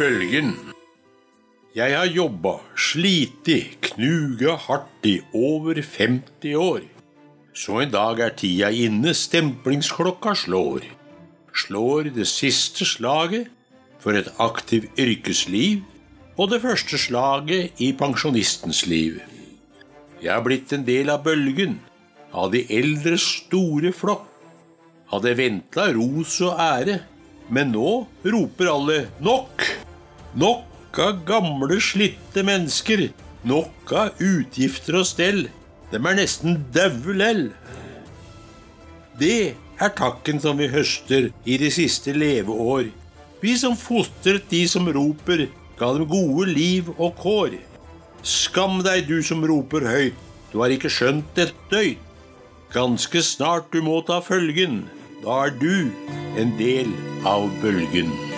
Bølgen. Jeg har jobba, sliti, knuga hardt i over 50 år. Så en dag er tida inne, stemplingsklokka slår. Slår det siste slaget for et aktivt yrkesliv og det første slaget i pensjonistens liv. Jeg har blitt en del av bølgen, av de eldres store flokk. Hadde venta ros og ære, men nå roper alle nok! Nok av gamle, slitte mennesker. Nok av utgifter og stell. Dem er nesten daue lell. Det er takken som vi høster i de siste leveår. Vi som fostret de som roper, ga dem gode liv og kår. Skam deg, du som roper høyt, du har ikke skjønt et døyt. Ganske snart du må ta følgen, da er du en del av bølgen.